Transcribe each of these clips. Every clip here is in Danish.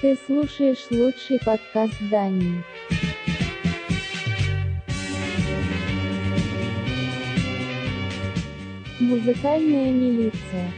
Ты слушаешь лучший подкаст Дании. Музыкальная милиция.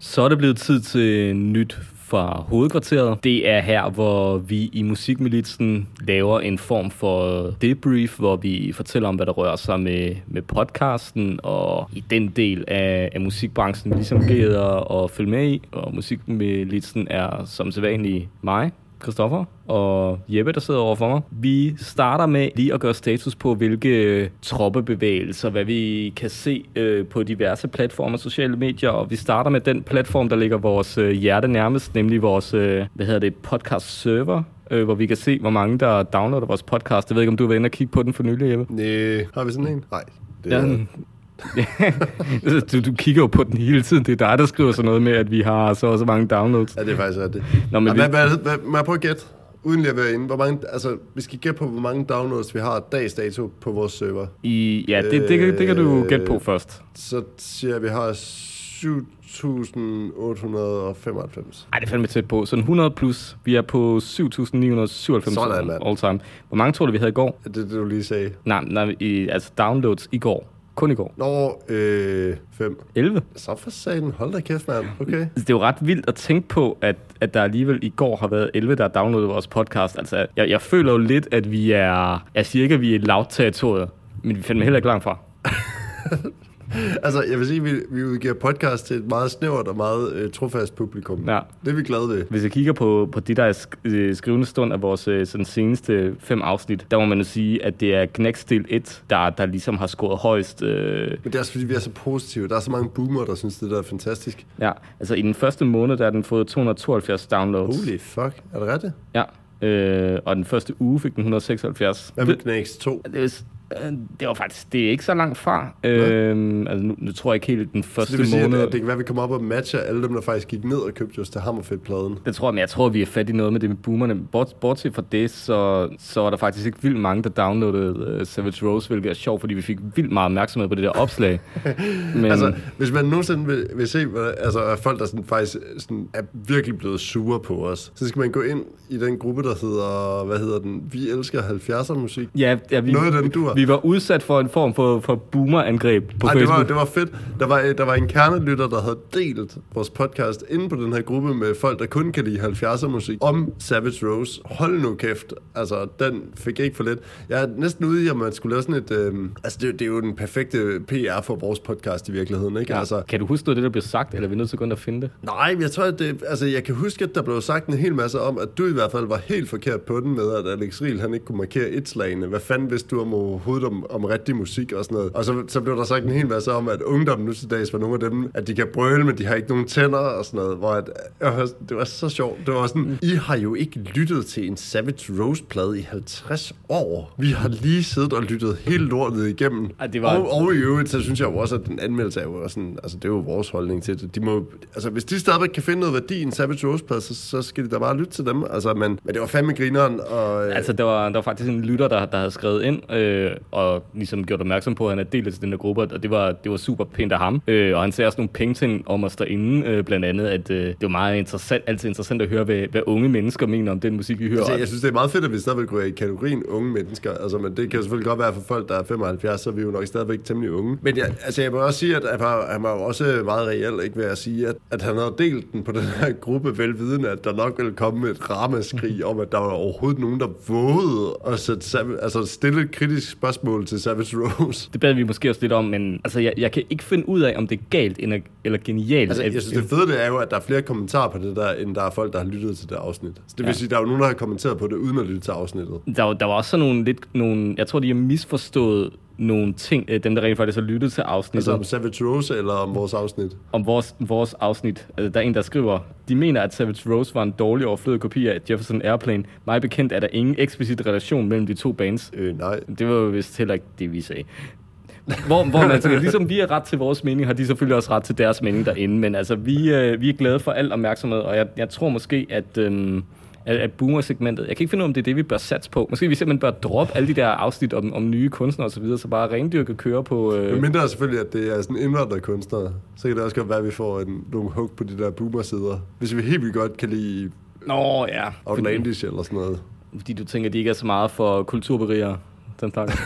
Så er det blevet tid til nyt fra hovedkvarteret. Det er her, hvor vi i Musikmilitsen laver en form for debrief, hvor vi fortæller om, hvad der rører sig med, med podcasten, og i den del af, af musikbranchen, vi ligesom gider at følge med i. Og Musikmilitsen er som sædvanlig mig, Christoffer og Jeppe, der sidder overfor mig. Vi starter med lige at gøre status på, hvilke troppebevægelser, hvad vi kan se øh, på diverse platformer, sociale medier, og vi starter med den platform, der ligger vores øh, hjerte nærmest, nemlig vores, øh, hvad hedder det, podcast server, øh, hvor vi kan se, hvor mange der downloader vores podcast. Jeg ved ikke, om du var inde og kigge på den for nylig, Jeppe? Næh, har vi sådan en? Nej. Det Ja, er, den- du, du kigger jo på den hele tiden. Det er dig, der skriver sådan noget med, at vi har så og så mange downloads. ja, det er faktisk rigtigt. Nå, men Nå, vi- hvad, hvad, hvad, må jeg prøve at gætte? Uden lige at være inde. Hvor mange, altså, vi skal gætte på, hvor mange downloads vi har dags dato på vores server. I, ja, det, det, kan, det kan du gætte på først. Så siger jeg, vi har 7.895. Ej, det er fandme tæt på. Sådan 100 plus. Vi er på 7.997 Sådan, mand. all time. Hvor mange tror du, vi havde i går? Er det det, du lige sagde? Nej, nej i, altså downloads i går. Kun i går. Nå, øh, 5. 11. Så for satan, hold da kæft, mand. Okay. Det er jo ret vildt at tænke på, at, at der alligevel i går har været 11, der har downloadet vores podcast. Altså, jeg, jeg føler jo lidt, at vi er... Jeg siger ikke, at vi er et lavt territorium, men vi finder heller ikke langt fra. Altså, jeg vil sige, at vi, vi udgiver podcast til et meget snævert og meget øh, trofast publikum. Ja. Det er vi glade ved. Hvis jeg kigger på, på det, der er sk- øh, skrivende stund af vores øh, sådan seneste fem afsnit, der må man jo sige, at det er Knækstil 1, der, der ligesom har scoret højst. Øh, Men det er også fordi, vi er så positive. Der er så mange boomer, der synes, det der er fantastisk. ja, altså i den første måned, der har den fået 272 downloads. Holy fuck, er det rigtigt? Ja, øh, og den første uge fik den 176. Hvad med Knæks 2? Det, det, øh, det var faktisk det er ikke så langt fra. Øh, altså nu, nu tror jeg ikke helt den Så første det vil sige, at, måned. at det kan være, at vi kommer op og matcher alle dem, der faktisk gik ned og købte just til Hammerfedt-pladen. Det tror jeg, men jeg tror, vi er fat i noget med det med boomerne. Bort, bortset fra det, så, så var der faktisk ikke vildt mange, der downloadede uh, Savage Rose, hvilket er sjovt, fordi vi fik vildt meget opmærksomhed på det der opslag. Men, Altså, hvis man nogensinde vil, vil se, hvad, altså, at folk, der sådan, faktisk sådan, er virkelig blevet sure på os, så skal man gå ind i den gruppe, der hedder, hvad hedder den, Vi elsker 70'er musik. ja, ja, vi, Noget af den dur. vi var udsat for en form for, for boomer-angreb på Ej, det Facebook. var, det var fedt. Der var, der var en kernelytter, der havde delt vores podcast inde på den her gruppe med folk, der kun kan lide 70'er musik om Savage Rose. Hold nu kæft. Altså, den fik jeg ikke for lidt. Jeg er næsten ude i, at man skulle lave sådan et... Øh, altså, det, det er jo den perfekte PR for vores podcast i virkeligheden, ikke? Ja. Altså, Kan du huske noget af det, der blev sagt, eller er vi nødt til at finde det? Nej, jeg tror, at det, altså, jeg kan huske, at der blev sagt en hel masse om, at du i hvert fald var helt forkert på den med, at Alex Riel, han ikke kunne markere et slagene. Hvad fanden vidste du om overhovedet om, om rigtig musik og sådan noget? Og så, så blev der sagt en hel masse om, at ungdommen nu til dags var nogle af dem, at de kan brøle, men de har ikke nogen tænder og sådan noget. Hvor at, var- det var så sjovt. Det var sådan, I har jo ikke lyttet til en Savage Rose-plade i 50 år. Vi har lige siddet og lyttet helt lortet igennem. Ej, det var- og, og i øvrigt, så synes jeg jo også, at den anmeldelse er jo sådan, altså det er jo vores holdning til det. De må, altså hvis de stadigvæk kan finde noget værdi i en Savage Rose plade, så, så skal de da bare lytte til dem. Altså, men, men det var fandme grineren, og øh, Altså, der var, der var faktisk en lytter, der, der havde skrevet ind, øh, Øh, og ligesom gjort opmærksom på, at han er del af den der gruppe, og det var, det var super pænt af ham. Øh, og han sagde også nogle penge ting om os derinde, øh, blandt andet, at øh, det var meget interessant, altid interessant at høre, hvad, hvad unge mennesker mener om den musik, vi hører. Altså, jeg synes, det er meget fedt, at vi stadigvæk går i kategorien unge mennesker. Altså, men det kan jo selvfølgelig godt være for folk, der er 75, så er vi jo nok stadigvæk temmelig unge. Men jeg, altså, jeg må også sige, at han var, han var jo også meget reel, ikke ved at sige, at, at han havde delt den på den her gruppe, velvidende, at der nok ville komme et ramaskrig om, at der var overhovedet nogen, der vågede at sætte, altså, stille et kritisk spørgsmål til Savage Rose. Det bad vi måske også lidt om, men altså, jeg, jeg kan ikke finde ud af, om det er galt eller, genialt. Altså, jeg synes, det fede det er jo, at der er flere kommentarer på det der, end der er folk, der har lyttet til det afsnit. Så det vil Ja. sige, der er jo nogen, der har kommenteret på det, uden at lytte til afsnittet. der, var- der var også sådan nogle lidt, nogle, jeg tror, de har misforstået nogle ting, øh, dem der rent faktisk har lyttet til afsnittet. Altså om Savage Rose eller om vores afsnit. om vores, vores afsnit. Altså, der er en, der skriver, de mener, at Savage Rose var en dårlig overflødig kopi af Jefferson Airplane. Mig bekendt er der ingen eksplicit relation mellem de to bands. Øh, nej. Det var jo vist heller ikke det, vi sagde. Hvor, hvor man tænker, ligesom vi har ret til vores mening, har de selvfølgelig også ret til deres mening derinde. Men altså, vi, øh, vi er glade for al opmærksomhed, og jeg, jeg tror måske, at, øhm, af, af boomer-segmentet. Jeg kan ikke finde ud af, om det er det, vi bør satse på. Måske vi simpelthen bør droppe alle de der afsnit om, om nye kunstnere osv., så, videre, så bare rendyrke køre på... Øh... Men mindre selvfølgelig, at det er sådan indvandrerkunstnere, så kan det også godt være, at vi får en, nogle hug på de der boomer-sider. Hvis vi helt vildt godt kan lide Nå ja, fordi, Outlandish eller sådan noget. fordi du tænker, at de ikke er så meget for kulturberiger, den slags.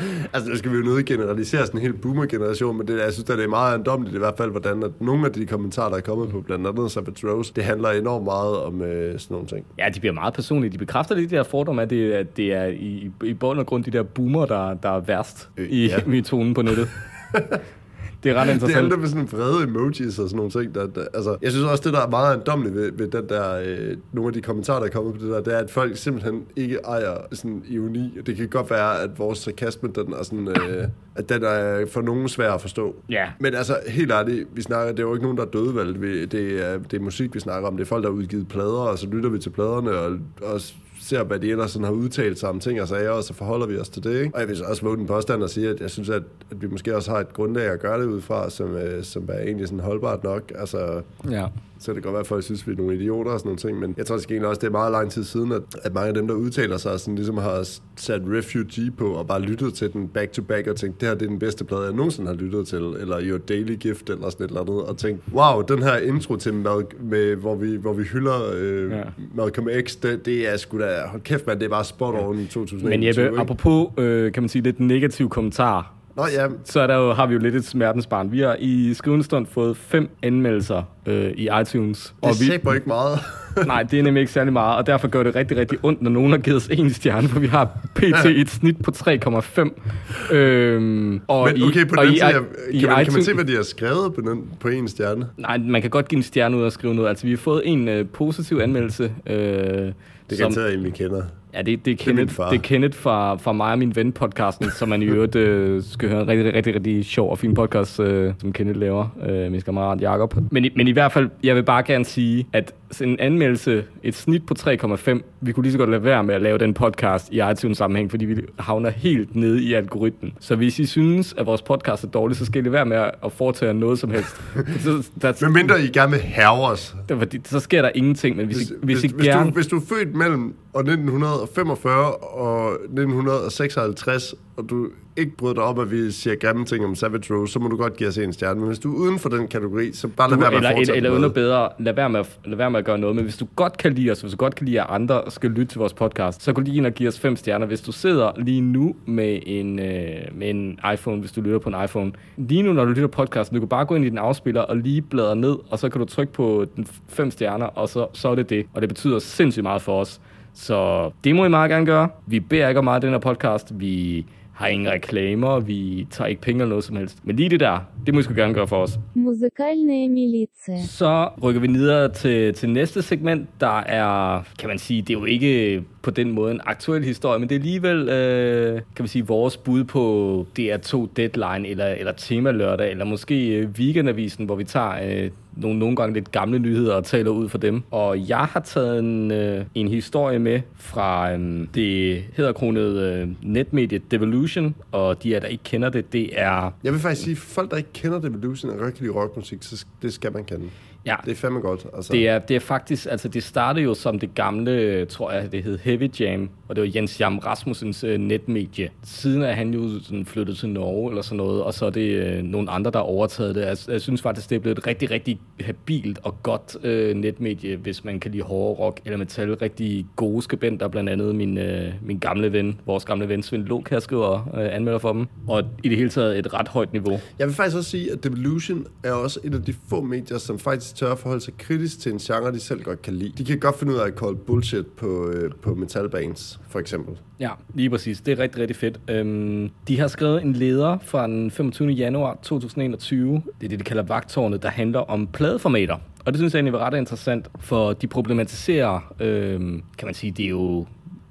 Altså, det skal vi jo nødt generalisere sådan en hel boomer-generation, men det, jeg synes, at det er meget andomligt i hvert fald, hvordan at nogle af de kommentarer, der er kommet på blandt andet Savage Rose, det handler enormt meget om øh, sådan nogle ting. Ja, de bliver meget personlige. De bekræfter lidt de der fordomme, at det, at det er i, i bund og grund de der boomer, der, der er værst Øh, i ja. metoden på nettet. det er ret Det interessant. handler med sådan vrede emojis og sådan nogle ting. Der, der, altså, jeg synes også, det der er meget andommeligt ved, ved den der, øh, nogle af de kommentarer, der er kommet på det der, det er, at folk simpelthen ikke ejer sådan ironi. Det kan godt være, at vores sarkasme, den er sådan, øh, at den er for nogen svær at forstå. Ja. Men altså, helt ærligt, vi snakker, det er jo ikke nogen, der er døde, vel? Vi- Det er, det er musik, vi snakker om. Det er folk, der har udgivet plader, og så lytter vi til pladerne, og, og ser, hvad de ellers sådan har udtalt sig om ting og sager, og så forholder vi os til det. Ikke? Og jeg vil så også våge den påstand og sige, at jeg synes, at, at vi måske også har et grundlag at gøre det ud fra, som, øh, som er egentlig sådan holdbart nok. Altså, Ja så kan det godt være, at folk synes, vi er nogle idioter og sådan nogle ting, men jeg tror egentlig også, det er meget lang tid siden, at, at mange af dem, der udtaler sig, sådan ligesom har sat Refugee på og bare lyttet til den back to back og tænkt, det her det er den bedste plade, jeg nogensinde har lyttet til, eller Your Daily Gift eller sådan et eller andet, og tænkt, wow, den her intro til Mal- med, hvor, vi, hvor vi hylder øh, Ja. ja. Malcolm X, det, det er sgu da, hold kæft mand, det er bare spot on i 2021. Men Jeppe, ikke? apropos, øh, kan man sige, lidt negativ kommentar, Nå ja, så er der jo, har vi jo lidt et smertensbarn. Vi har i skrivende stund fået fem anmeldelser øh, i iTunes. det vi, sæber ikke meget. Nej, det er nemlig ikke særlig meget, og derfor gør det rigtig, rigtig ondt, når nogen har givet os en stjerne, for vi har pt. et snit på 3,5. Øhm, og Men okay, på og den i, side, i kan, man, kan man se, hvad de har skrevet på, den, på en stjerne? Nej, man kan godt give en stjerne ud og skrive noget. Altså, vi har fået en øh, positiv anmeldelse. Øh, Det kan jeg en, vi kender. Ja, det, det, er er Kenneth, far. det er Kenneth fra, fra mig og min ven podcasten, som man i øvrigt øh, skal høre en rigtig, rigtig, rigtig, sjov og fin podcast, øh, som Kenneth laver, øh, min kammerat Jacob. Men, i- men i hvert fald, jeg vil bare gerne sige, at en anmeldelse, et snit på 3,5, vi kunne lige så godt lade være med at lave den podcast i iTunes sammenhæng, fordi vi havner helt nede i algoritmen. Så hvis I synes, at vores podcast er dårlig, så skal I være med at, foretage noget som helst. så, der, Men mindre I gerne vil herre os. der, fordi, så sker der ingenting, men hvis, Hvis, I, hvis, hvis, I hvis, gerne... du, hvis du er født mellem år 1945 og 1956, og du ikke bryder dig om, at vi siger grimme ting om Savage Rose, så må du godt give os en stjerne. Men hvis du er uden for den kategori, så bare lad Du, være med eller, at eller, fortsætte eller med endnu bedre, lad være, med at, lad være med at gøre noget. Men hvis du godt kan lide os, hvis du godt kan lide, at andre skal lytte til vores podcast, så gå lige ind og give os fem stjerner. Hvis du sidder lige nu med en, øh, med en iPhone, hvis du lytter på en iPhone, lige nu, når du lytter podcasten, du kan bare gå ind i din afspiller og lige bladre ned, og så kan du trykke på den fem stjerner, og så, så er det det. Og det betyder sindssygt meget for os. Så det må I meget gerne gøre. Vi beder ikke om meget i den her podcast. Vi har ingen reklamer, vi tager ikke penge eller noget som helst. Men lige det der, det må I sgu gerne gøre for os. Musikalne militia. Så rykker vi videre til, til næste segment, der er, kan man sige, det er jo ikke på den måde en aktuel historie, men det er alligevel, øh, kan vi sige, vores bud på DR2 Deadline, eller, eller Tema Lørdag, eller måske øh, Weekendavisen, hvor vi tager øh, nogle, nogle gange lidt gamle nyheder og taler ud for dem. Og jeg har taget en, øh, en historie med fra øh, det hedderkronede øh, netmedie Devolution, og de af der ikke kender det, det er... Jeg vil faktisk sige, folk, der ikke kender Devolution og godt kan lide rockmusik, så det skal man kende. Ja, Det er fandme godt. Altså. Det er, det er faktisk, altså det startede jo som det gamle, tror jeg, det hed Heavy Jam, og det var Jens Jam Rasmussens øh, netmedie. Siden er han jo sådan flyttet til Norge eller sådan noget, og så er det øh, nogle andre, der har overtaget det. Jeg, jeg synes faktisk, det er blevet et rigtig, rigtig habilt og godt øh, netmedie, hvis man kan lide hårde rock eller metal. Rigtig gode skribenter, blandt andet min, øh, min gamle ven, vores gamle ven Svend Lokær skriver øh, anmelder for dem. Og i det hele taget et ret højt niveau. Jeg vil faktisk også sige, at Devolution er også et af de få medier, som faktisk tør at forholde sig kritisk til en genre, de selv godt kan lide. De kan godt finde ud af at call bullshit på, øh, på metalbands, for eksempel. Ja, lige præcis. Det er rigtig, rigtig fedt. Øhm, de har skrevet en leder fra den 25. januar 2021. Det er det, de kalder vagtårnet, der handler om pladeformater. Og det synes jeg egentlig var ret interessant, for de problematiserer, øh, kan man sige, det er jo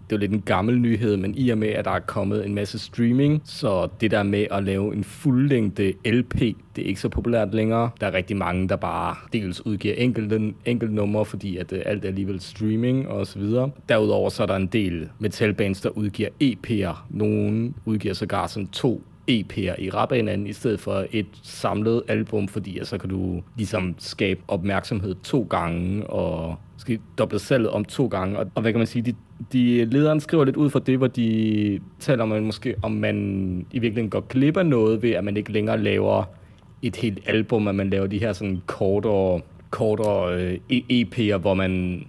det er jo lidt en gammel nyhed, men i og med, at der er kommet en masse streaming, så det der med at lave en fuldlængde LP, det er ikke så populært længere. Der er rigtig mange, der bare dels udgiver enkelte, enkelte numre, fordi at øh, alt er alligevel streaming og så videre. Derudover så er der en del metalbands, der udgiver EP'er. Nogle udgiver sågar sådan to EP'er i rap af hinanden, i stedet for et samlet album, fordi så kan du ligesom skabe opmærksomhed to gange, og måske doble salget om to gange. Og, og hvad kan man sige, de, de lederen skriver lidt ud fra det, hvor de taler om, måske, om man i virkeligheden går glip af noget ved, at man ikke længere laver et helt album, at man laver de her sådan kortere, kortere øh, EP'er, hvor man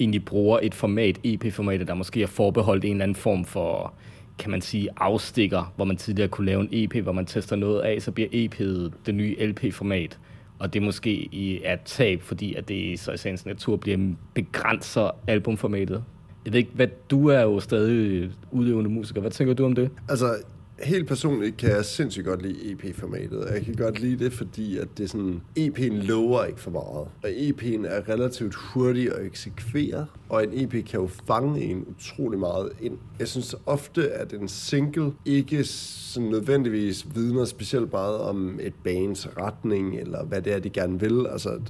egentlig bruger et format, EP-formatet, der måske er forbeholdt en eller anden form for, kan man sige, afstikker, hvor man tidligere kunne lave en EP, hvor man tester noget af, så bliver EP'et det nye LP-format. Og det måske er et tab, fordi at det så i sagens natur bliver begrænser albumformatet. Jeg ved ikke, hvad du er jo stadig udøvende musiker. Hvad tænker du om det? Altså, helt personligt kan jeg sindssygt godt lide EP-formatet. Jeg kan godt lide det, fordi at det er sådan, EP'en lover ikke for meget. Og EP'en er relativt hurtig at eksekvere, og en EP kan jo fange en utrolig meget ind. Jeg synes ofte, at en single ikke sådan nødvendigvis vidner specielt meget om et bands retning, eller hvad det er, de gerne vil. Altså,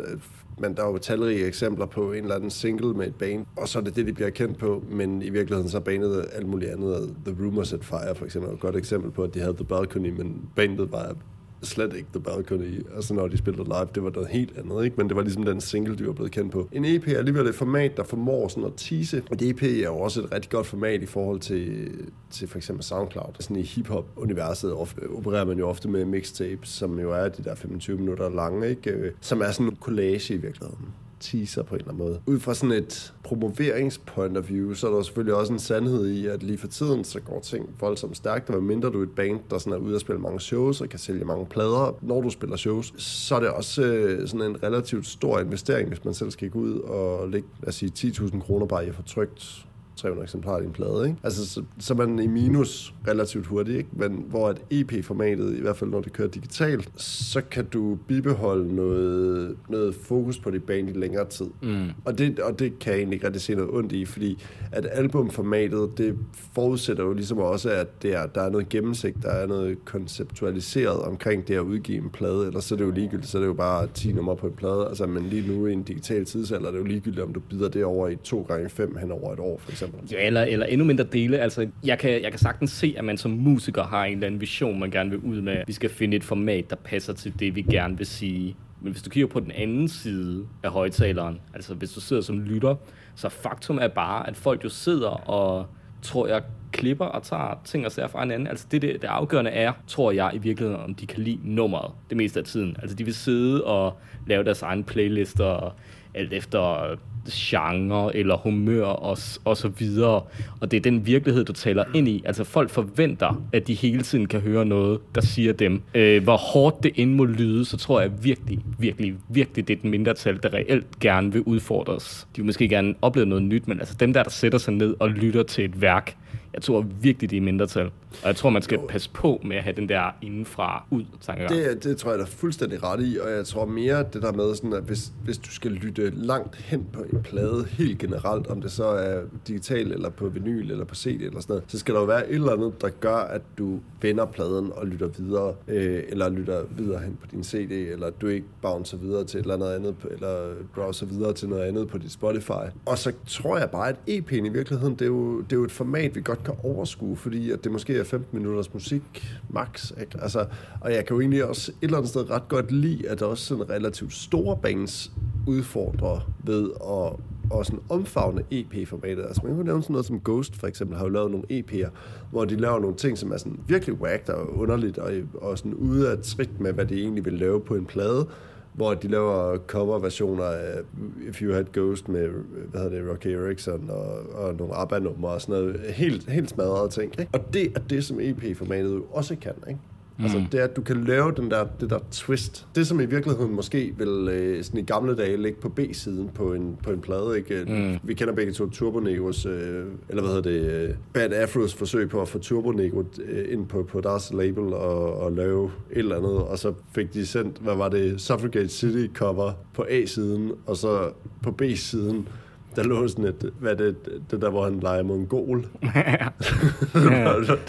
men der er jo talrige eksempler på en eller anden single med et band, og så er det det, de bliver kendt på, men i virkeligheden så er bandet alt muligt andet. The Rumors at Fire for eksempel er et godt eksempel på, at de havde The Balcony, men bandet var slet ikke The Balcony. Altså når de spillede live, det var noget helt andet, ikke? Men det var ligesom den single, de var blevet kendt på. En EP er alligevel et format, der formår sådan at tease. Og et EP er jo også et rigtig godt format i forhold til, til for eksempel SoundCloud. Sådan i hiphop-universet ofte, opererer man jo ofte med mixtapes, som jo er de der 25 minutter lange, ikke? Øh, som er sådan en collage i virkeligheden teaser på en eller anden måde. Ud fra sådan et promoveringspoint of view, så er der selvfølgelig også en sandhed i, at lige for tiden, så går ting voldsomt stærkt, og mindre du er et band, der sådan er ude at spille mange shows, og kan sælge mange plader, når du spiller shows, så er det også øh, sådan en relativt stor investering, hvis man selv skal gå ud og lægge, lad os sige, 10.000 kroner bare i at få trygt 300 eksemplarer i en plade, ikke? Altså, så, så man i minus relativt hurtigt, ikke? Men hvor et EP-formatet, i hvert fald når det kører digitalt, så kan du bibeholde noget, noget fokus på dit band i længere tid. Mm. Og, det, og det kan jeg egentlig ikke rigtig se noget ondt i, fordi at albumformatet, det forudsætter jo ligesom også, at det er, der er noget gennemsigt, der er noget konceptualiseret omkring det at udgive en plade, eller så er det jo ligegyldigt, så er det jo bare 10 numre på en plade, altså, men lige nu i en digital tidsalder er det jo ligegyldigt, om du bider det over i 2 gange 5 hen over et år, for eksempel eksempel. Ja, eller, eller endnu mindre dele. Altså, jeg kan, jeg kan sagtens se, at man som musiker har en eller anden vision, man gerne vil ud med. Vi skal finde et format, der passer til det, vi gerne vil sige. Men hvis du kigger på den anden side af højtaleren, altså hvis du sidder som lytter, så faktum er bare, at folk jo sidder og, tror jeg, klipper og tager ting og sager fra hinanden. Altså det, det, det afgørende er, tror jeg i virkeligheden, om de kan lide nummeret det meste af tiden. Altså de vil sidde og lave deres egen playlister, alt efter genre eller humør og, og så videre. Og det er den virkelighed, du taler ind i. Altså folk forventer, at de hele tiden kan høre noget, der siger dem. Øh, hvor hårdt det end må lyde, så tror jeg virkelig, virkelig, virkelig, det er den mindretal, der reelt gerne vil udfordres. De vil måske gerne opleve noget nyt, men altså dem der, der sætter sig ned og lytter til et værk, jeg tror virkelig, det er mindretal. Og jeg tror, man skal jo. passe på med at have den der indenfra ud tankegang. Det, det tror jeg, der er fuldstændig ret i, og jeg tror mere det der med, sådan, at hvis, hvis du skal lytte langt hen på en plade, helt generelt, om det så er digital, eller på vinyl, eller på CD, eller sådan noget, så skal der jo være et eller andet, der gør, at du vender pladen og lytter videre, øh, eller lytter videre hen på din CD, eller du ikke bouncer videre til et eller andet andet, eller browser videre til noget andet på dit Spotify. Og så tror jeg bare, at EP'en i virkeligheden, det er jo, det er jo et format, vi godt kan overskue, fordi at det måske er 15 minutters musik max. Ikke? Altså, og jeg kan jo egentlig også et eller andet sted ret godt lide, at der også sådan relativt store bands udfordrer ved at og sådan omfavne EP-formatet. Altså man kan nævne sådan noget som Ghost for eksempel, har jo lavet nogle EP'er, hvor de laver nogle ting, som er sådan virkelig whacked og underligt, og, og sådan ude af trit med, hvad de egentlig vil lave på en plade, hvor de laver coverversioner af If You Had Ghost med, hvad hedder det, Rocky Erickson og, og nogle ABBA-numre og sådan noget. Helt, helt smadrede ting. Ikke? Og det er det, som EP-formatet jo også kan. Ikke? Mm. Altså det er, at du kan lave den der, det der twist. Det, som i virkeligheden måske vil øh, sådan i gamle dage ligge på B-siden på en, på en plade. Ikke? Mm. Vi kender begge to Turbo Negros, øh, eller hvad hedder det, øh, Bad Afros forsøg på at få Turbo Negro øh, ind på, på deres label og, og lave et eller andet. Og så fik de sendt, hvad var det, Suffragette City cover på A-siden, og så på B-siden der lå sådan et, hvad det, det der, hvor han leger mongol. ja.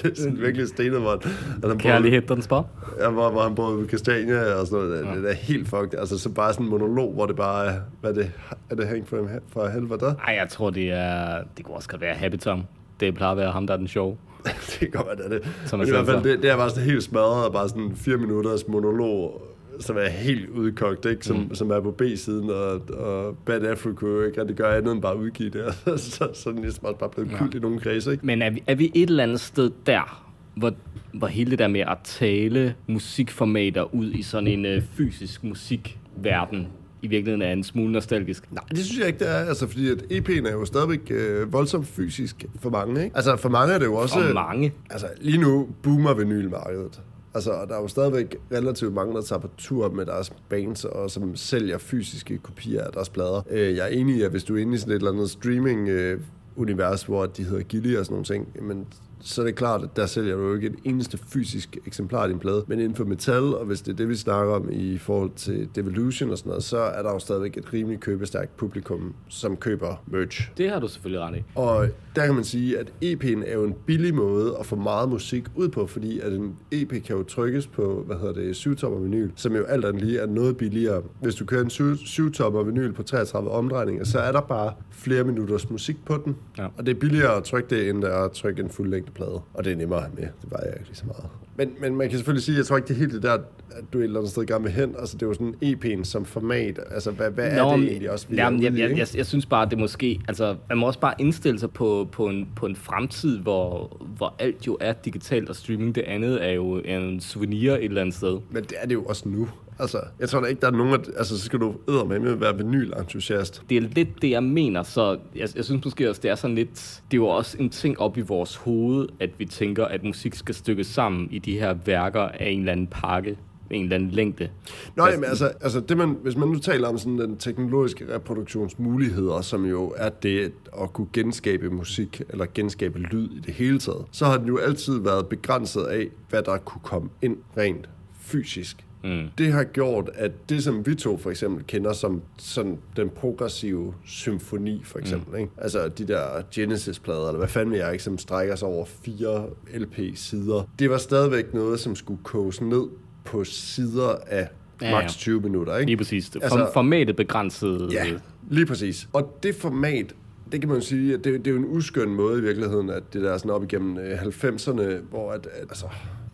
det er sådan virkelig stenet, hvor han... Kærligheden spot? Ja, hvor, hvor han boede ved Kastania og sådan noget. Ja. Det er helt fucked. Altså, så bare sådan en monolog, hvor det bare er, hvad det, er det Hank fra, fra helvede der? Nej, jeg tror, det er, det kunne også være Happy Tom. Det plejer at være ham, der er den show. det kan godt være, det er det. Som Men i hvert fald, det, det er bare sådan helt smadret, og bare sådan fire minutters monolog, som er helt udkogt, ikke? Som, mm. som er på B-siden, og, og Bad jo ikke rigtig gøre andet end bare udgive det. så, så er den ligesom også bare blevet kult i nogle kredse, ikke? Men er vi, er vi et eller andet sted der, hvor, hvor hele det der med at tale musikformater ud i sådan en øh, fysisk musikverden i virkeligheden er en smule nostalgisk? Nej, det synes jeg ikke, det er. Altså, fordi at EP'en er jo stadigvæk øh, voldsomt fysisk for mange, ikke? Altså, for mange er det jo også... Og mange. Altså, lige nu boomer vinylmarkedet. Altså, der er jo stadigvæk relativt mange, der tager på tur med deres bands, og som sælger fysiske kopier af deres plader. Øh, jeg er enig i, at hvis du er inde i sådan et eller andet streaming-univers, øh, hvor de hedder Gilly og sådan nogle ting, men så er det klart, at der sælger du jo ikke et eneste fysisk eksemplar af din plade. Men inden for metal, og hvis det er det, vi snakker om i forhold til Devolution og sådan noget, så er der jo stadigvæk et rimelig købestærkt publikum, som køber merch. Det har du selvfølgelig ret i. Og der kan man sige, at EP'en er jo en billig måde at få meget musik ud på, fordi at en EP kan jo trykkes på, hvad hedder det, 7-tommer vinyl, som jo alt andet lige er noget billigere. Hvis du kører en 7-tommer vinyl på 33 omdrejninger, så er der bare flere minutters musik på den. Ja. Og det er billigere at trykke det, end at trykke en fuld plade. Og det er nemmere at have med. Det var jeg ikke lige så meget. Men, men man kan selvfølgelig sige, jeg tror ikke, det er helt det der, at du et eller andet sted gerne vil hen. Altså, det er jo sådan EP'en som format. Altså, hvad, hvad Nå, er det egentlig også, jamen, jeg, jeg, jeg, jeg, synes bare, at det måske... Altså, man må også bare indstille sig på, på, en, på en fremtid, hvor, hvor alt jo er digitalt, og streaming det andet er jo en souvenir et eller andet sted. Men det er det jo også nu. Altså, jeg tror da ikke, der er nogen... Af, altså, så skal du med med at være vinyl-entusiast. Det er lidt det, jeg mener, så jeg, jeg synes måske også, det er sådan lidt... Det er jo også en ting op i vores hoved, at vi tænker, at musik skal stykkes sammen i de her værker af en eller anden pakke, en eller anden længde. Nå, jamen, altså, altså det man, hvis man nu taler om sådan den teknologiske reproduktionsmuligheder, som jo er det at kunne genskabe musik, eller genskabe lyd i det hele taget, så har den jo altid været begrænset af, hvad der kunne komme ind rent fysisk. Mm. Det har gjort, at det, som vi to for eksempel kender som sådan den progressive symfoni, for eksempel, mm. ikke? altså de der Genesis-plader, eller hvad fanden jeg ikke, som strækker sig over fire LP-sider, det var stadigvæk noget, som skulle koges ned på sider af Ja, maks 20 minutter, ikke? Lige præcis. Altså, formatet begrænset. Ja, lige præcis. Og det format, det kan man jo sige, at det, det er jo en uskøn måde i virkeligheden, at det der er sådan op igennem øh, 90'erne, hvor at, at altså,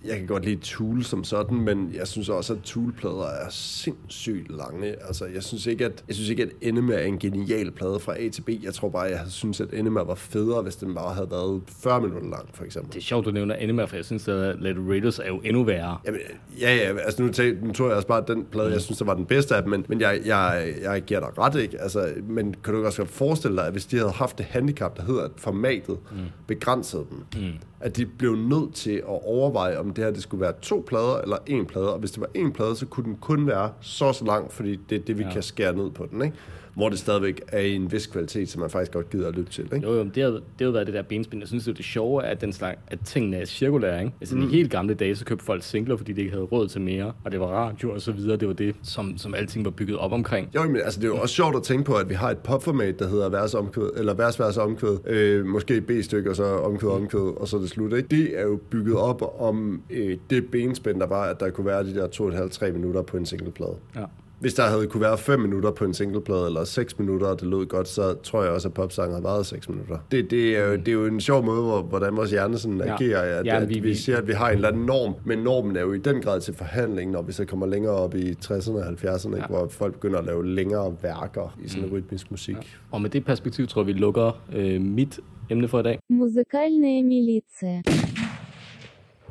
jeg kan godt lide Tool som sådan, men jeg synes også, at Tool-plader er sindssygt lange. Altså, jeg synes ikke, at, jeg synes ikke, at Enema er en genial plade fra A til B. Jeg tror bare, jeg synes, at Enema var federe, hvis den bare havde været 40 minutter lang, for eksempel. Det er sjovt, du nævner Enema, for jeg synes, at Let Raiders er jo endnu værre. Jamen, ja, ja, altså nu, tag, nu tror jeg også bare, at den plade, jeg synes, der var den bedste af dem, men, men jeg, jeg, jeg giver dig ret, ikke? Altså, men kan du også godt forestille dig, at hvis de havde haft det handicap, der hedder, at formatet mm. begrænsede dem, mm. at de blev nødt til at overveje, om det her det skulle være to plader eller en plade, og hvis det var en plade, så kunne den kun være så så lang, fordi det er det, vi ja. kan skære ned på den, ikke? Hvor det stadigvæk er en vis kvalitet, som man faktisk godt gider at lytte til, ikke? Jo, jo, det har, det har været det der benspænd. Jeg synes, det er det sjove, at, den slags, at tingene er cirkulære. Ikke? Altså, mm. i helt gamle dage, så købte folk singler, fordi de ikke havde råd til mere, og det var radio og så videre. Det var det, som, som alting var bygget op omkring. Jo, men altså, det er jo også sjovt at tænke på, at vi har et popformat, der hedder vers omkvæd, eller vers, vers omkvæd, øh, måske B-stykke, og så omkvæd, omkvæd, og så det slut, ikke? Det er jo bygget op om øh, det benspænd, der var, at der kunne være de der 2,5-3 minutter på en singleplade. Ja hvis der havde kunne være 5 minutter på en singleplade, eller 6 minutter, og det lød godt, så tror jeg også, at popsangen havde varet 6 minutter. Det, det, er, jo, det er jo en sjov måde, hvor, hvordan vores hjerne sådan ja. at, ja, at vi, vi siger, at vi har en eller anden norm, men normen er jo i den grad til forhandling, når vi så kommer længere op i 60'erne og 70'erne, ja. Hvor folk begynder at lave længere værker i sådan mm. rytmisk musik. Ja. Og med det perspektiv tror jeg, vi lukker øh, mit emne for i dag. Musikalne militia.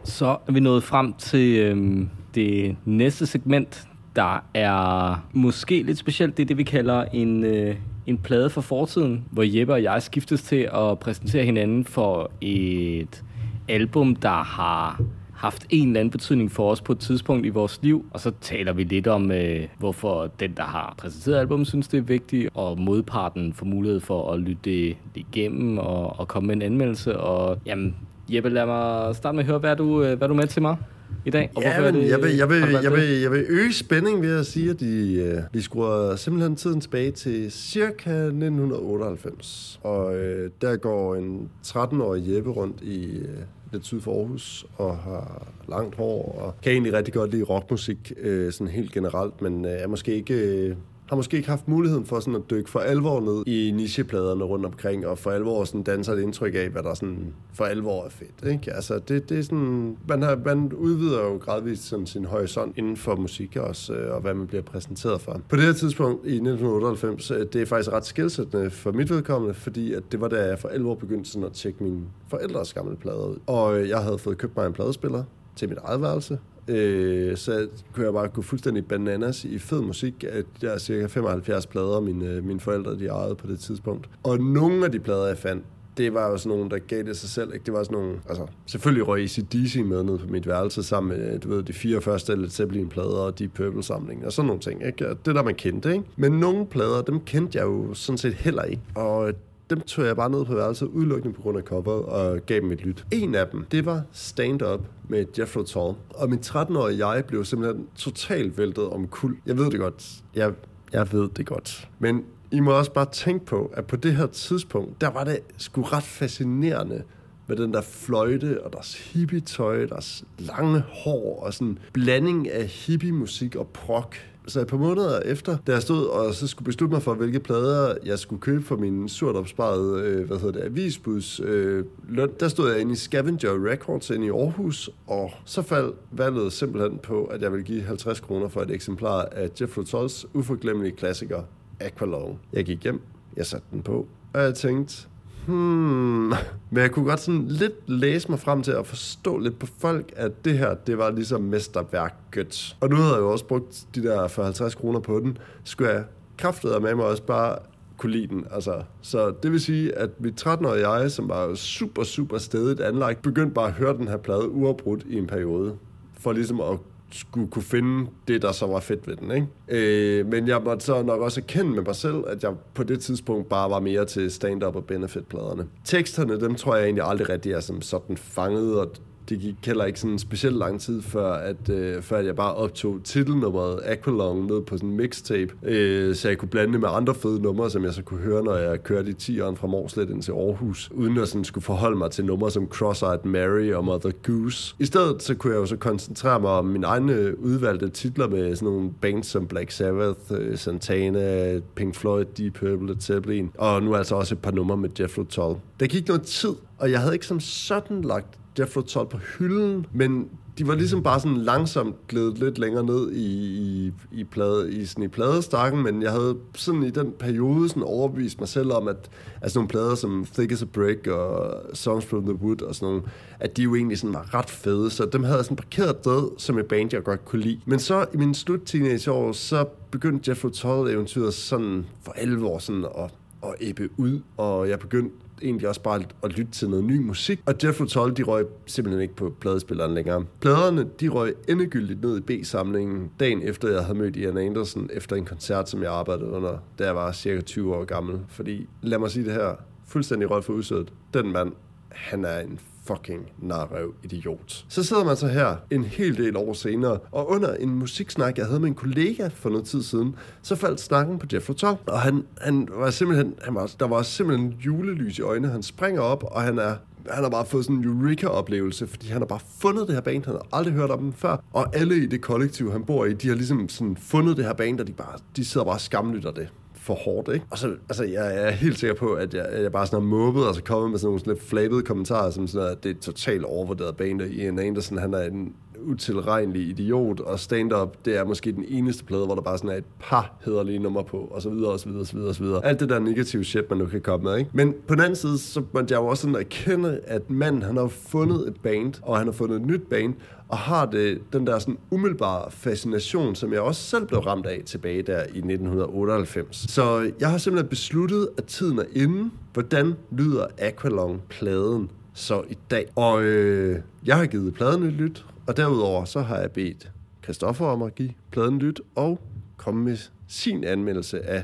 Så er vi nået frem til øh, det næste segment, der er måske lidt specielt. Det er det, vi kalder en, øh, en plade for fortiden, hvor Jeppe og jeg skiftes til at præsentere hinanden for et album, der har haft en eller anden betydning for os på et tidspunkt i vores liv, og så taler vi lidt om, øh, hvorfor den, der har præsenteret albumet, synes det er vigtigt, og modparten får mulighed for at lytte det igennem og, og komme med en anmeldelse. Og jamen, Jeppe, lad mig starte med at høre, hvad er du, øh, hvad er du med til mig i dag? Og Ja, men jeg, vil, jeg, vil, jeg, det? vil, jeg vil øge spænding ved at sige, at de, øh, vi skruer simpelthen tiden tilbage til cirka 1998. Og øh, der går en 13-årig Jeppe rundt i øh, lidt syd for Aarhus og har langt hår og kan egentlig rigtig godt lide rockmusik øh, sådan helt generelt, men øh, er måske ikke... Øh, har måske ikke haft muligheden for sådan at dykke for alvor ned i nichepladerne rundt omkring, og for alvor sådan danser et indtryk af, hvad der sådan for alvor er fedt. Ikke? Altså, det, det er sådan, man, har, man udvider jo gradvist sådan sin horisont inden for musik også, øh, og hvad man bliver præsenteret for. På det her tidspunkt i 1998, øh, det er faktisk ret skilsættende for mit vedkommende, fordi at det var da jeg for alvor begyndte sådan at tjekke mine forældres gamle plader ud. Og øh, jeg havde fået købt mig en pladespiller til mit eget værelse, Øh, så kunne jeg bare gå fuldstændig bananas i fed musik. At jeg har cirka 75 plader, mine, øh, mine forældre de ejede på det tidspunkt. Og nogle af de plader, jeg fandt, det var jo sådan nogle, der gav det sig selv. Ikke? Det var sådan nogle, altså, selvfølgelig røg ACDC med ned på mit værelse sammen med, du ved, de fire første Led Zeppelin-plader og de Purple-samling og sådan nogle ting. Ikke? Det der, man kendte, ikke? Men nogle plader, dem kendte jeg jo sådan set heller ikke. Og dem tog jeg bare ned på værelset udelukkende på grund af coveret og gav dem et lyt. En af dem, det var Stand Up med Jeffro Tull. Og min 13-årige jeg blev simpelthen totalt væltet om kul. Jeg ved det godt. Jeg, jeg ved det godt. Men I må også bare tænke på, at på det her tidspunkt, der var det sgu ret fascinerende, med den der fløjte og deres hippie-tøj, deres lange hår og sådan blanding af hippie-musik og prog så et par måneder efter, da jeg stod og så skulle beslutte mig for, hvilke plader jeg skulle købe for min surt opsparede, øh, hvad hedder det, avisbuds øh, løn, der stod jeg inde i Scavenger Records inde i Aarhus, og så faldt valget simpelthen på, at jeg ville give 50 kroner for et eksemplar af Jeff Tulls uforglemmelige klassiker, Aqualong. Jeg gik hjem, jeg satte den på, og jeg tænkte, Hmm. Men jeg kunne godt sådan lidt læse mig frem til at forstå lidt på folk, at det her, det var ligesom mesterværket. Og nu havde jeg jo også brugt de der 50 kroner på den. Skulle jeg kraftedere med mig også bare kunne lide den. Altså, så det vil sige, at mit 13-årige jeg, som var super, super stedigt anlagt, begyndte bare at høre den her plade uafbrudt i en periode. For ligesom at skulle kunne finde det, der så var fedt ved den. Ikke? Øh, men jeg måtte så nok også erkende med mig selv, at jeg på det tidspunkt bare var mere til stand-up og benefit-pladerne. Teksterne, dem tror jeg egentlig aldrig rigtig er som sådan fanget, og det gik heller ikke sådan specielt lang tid, før at, øh, før at jeg bare optog titelnummeret Aqualong ned på sådan en mixtape, øh, så jeg kunne blande det med andre fede numre, som jeg så kunne høre, når jeg kørte i 10'eren fra Morslet ind til Aarhus, uden at sådan skulle forholde mig til numre som Cross-Eyed Mary og Mother Goose. I stedet så kunne jeg jo så koncentrere mig om mine egne øh, udvalgte titler med sådan nogle bands som Black Sabbath, øh, Santana, Pink Floyd, Deep Purple, Led Zeppelin, og nu altså også et par numre med Jethro Tull. Der gik noget tid, og jeg havde ikke som sådan lagt Jethro Tull på hylden, men de var ligesom bare sådan langsomt glædet lidt længere ned i, i, i, plade, i, sådan i pladestakken, men jeg havde sådan i den periode sådan overbevist mig selv om, at altså nogle plader som Thick as a Brick og Songs from the Wood og sådan nogle, at de jo egentlig sådan var ret fede, så dem havde jeg sådan parkeret død som et band, jeg godt kunne lide. Men så i min slut teenageår, så begyndte Jethro Tull eventyret sådan for alvor sådan at, at ebbe ud, og jeg begyndte egentlig også bare at lytte til noget ny musik. Og Jethro Tull, de røg simpelthen ikke på pladespilleren længere. Pladerne, de røg endegyldigt ned i B-samlingen dagen efter, jeg havde mødt Ian Anderson efter en koncert, som jeg arbejdede under, da jeg var cirka 20 år gammel. Fordi, lad mig sige det her, fuldstændig røg for udsødet. Den mand, han er en fucking narrøv idiot. Så sidder man så her en hel del år senere, og under en musiksnak, jeg havde med en kollega for noget tid siden, så faldt snakken på Jeff Tull, og han, han var simpelthen, han var, der var simpelthen julelys i øjnene. Han springer op, og han er han har bare fået sådan en Eureka-oplevelse, fordi han har bare fundet det her band, han har aldrig hørt om dem før. Og alle i det kollektiv, han bor i, de har ligesom sådan fundet det her band, og de, bare, de sidder bare og skamlytter det for hårdt, ikke? Og så, altså, jeg er helt sikker på, at jeg, jeg bare sådan har mobbet, og så kommet med sådan nogle sådan lidt flabede kommentarer, som sådan, at det er totalt overvurderet band, og Ian Anderson, han er en utilregnelig idiot, og stand-up, det er måske den eneste plade, hvor der bare sådan er et par hederlige numre på, og så videre, og så videre, og så videre, og så videre. Alt det der negative shit, man nu kan komme med, ikke? Men på den anden side, så måtte jeg jo også sådan erkende, at manden, han har fundet et band, og han har fundet et nyt band, og har det, den der sådan umiddelbare fascination, som jeg også selv blev ramt af tilbage der i 1998. Så jeg har simpelthen besluttet, at tiden er inde. Hvordan lyder Aqualong-pladen så i dag? Og øh, jeg har givet pladen et lyt, og derudover så har jeg bedt Christoffer om at give pladen lyt og komme med sin anmeldelse af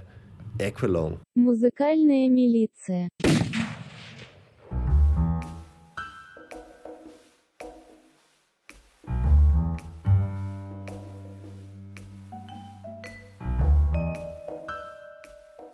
Aqualong. Музыкальная милиция.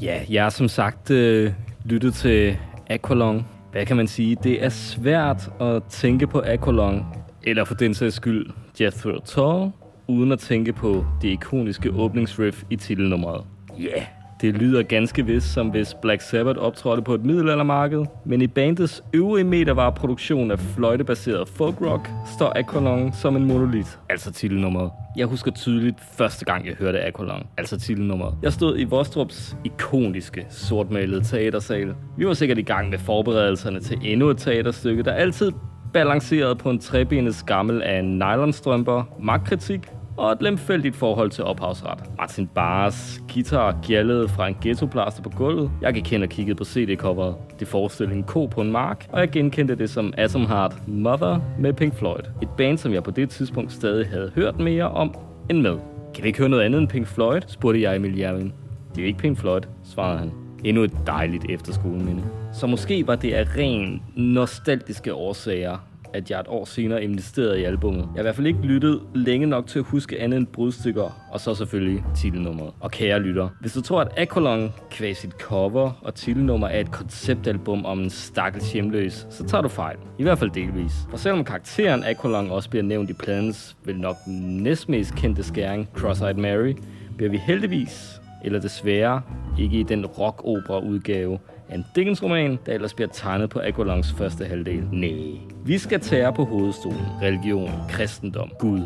Ja, jeg har som sagt øh, lyttet til Aqualong. Hvad kan man sige? Det er svært at tænke på Aqualong, eller for den sags skyld Jethro Tull, uden at tænke på det ikoniske åbningsriff i titelnummeret. Ja, yeah. det lyder ganske vist som hvis Black Sabbath optrådte på et middelaldermarked, men i bandets øvrige metervareproduktion af fløjtebaseret folk rock står Aqualung som en monolit, altså titelnummeret. Jeg husker tydeligt første gang, jeg hørte Aqualung, altså titelnummeret. Jeg stod i Vostrups ikoniske sortmalede teatersal. Vi var sikkert i gang med forberedelserne til endnu et teaterstykke, der altid balanceret på en trebenet skammel af nylonstrømper, magtkritik og et lemfældigt forhold til ophavsret. Martin Bars guitar gjaldede fra en ghettoplaster på gulvet. Jeg gik hen og kiggede på CD-coveret. Det forestillede en ko på en mark, og jeg genkendte det som Atom Heart Mother med Pink Floyd. Et band, som jeg på det tidspunkt stadig havde hørt mere om end med. Kan vi ikke høre noget andet end Pink Floyd? spurgte jeg Emil Jervin. Det er ikke Pink Floyd, svarede han. Endnu et dejligt efterskoleminde. Så måske var det af ren nostalgiske årsager, at jeg et år senere investerede i albummet. Jeg har i hvert fald ikke lyttet længe nok til at huske andet end brudstykker, og så selvfølgelig titelnummeret. Og kære lytter, hvis du tror, at Aqualung kvæg sit cover og titelnummer er et konceptalbum om en stakkels hjemløs, så tager du fejl. I hvert fald delvis. For selvom karakteren Aqualung også bliver nævnt i pladens vel nok næstmest kendte skæring, Cross-Eyed Mary, bliver vi heldigvis, eller desværre, ikke i den rock-opera-udgave, en Dickens-roman, der ellers bliver tegnet på Aqualungs første halvdel. Nej. Vi skal tære på hovedstolen. Religion, kristendom, Gud.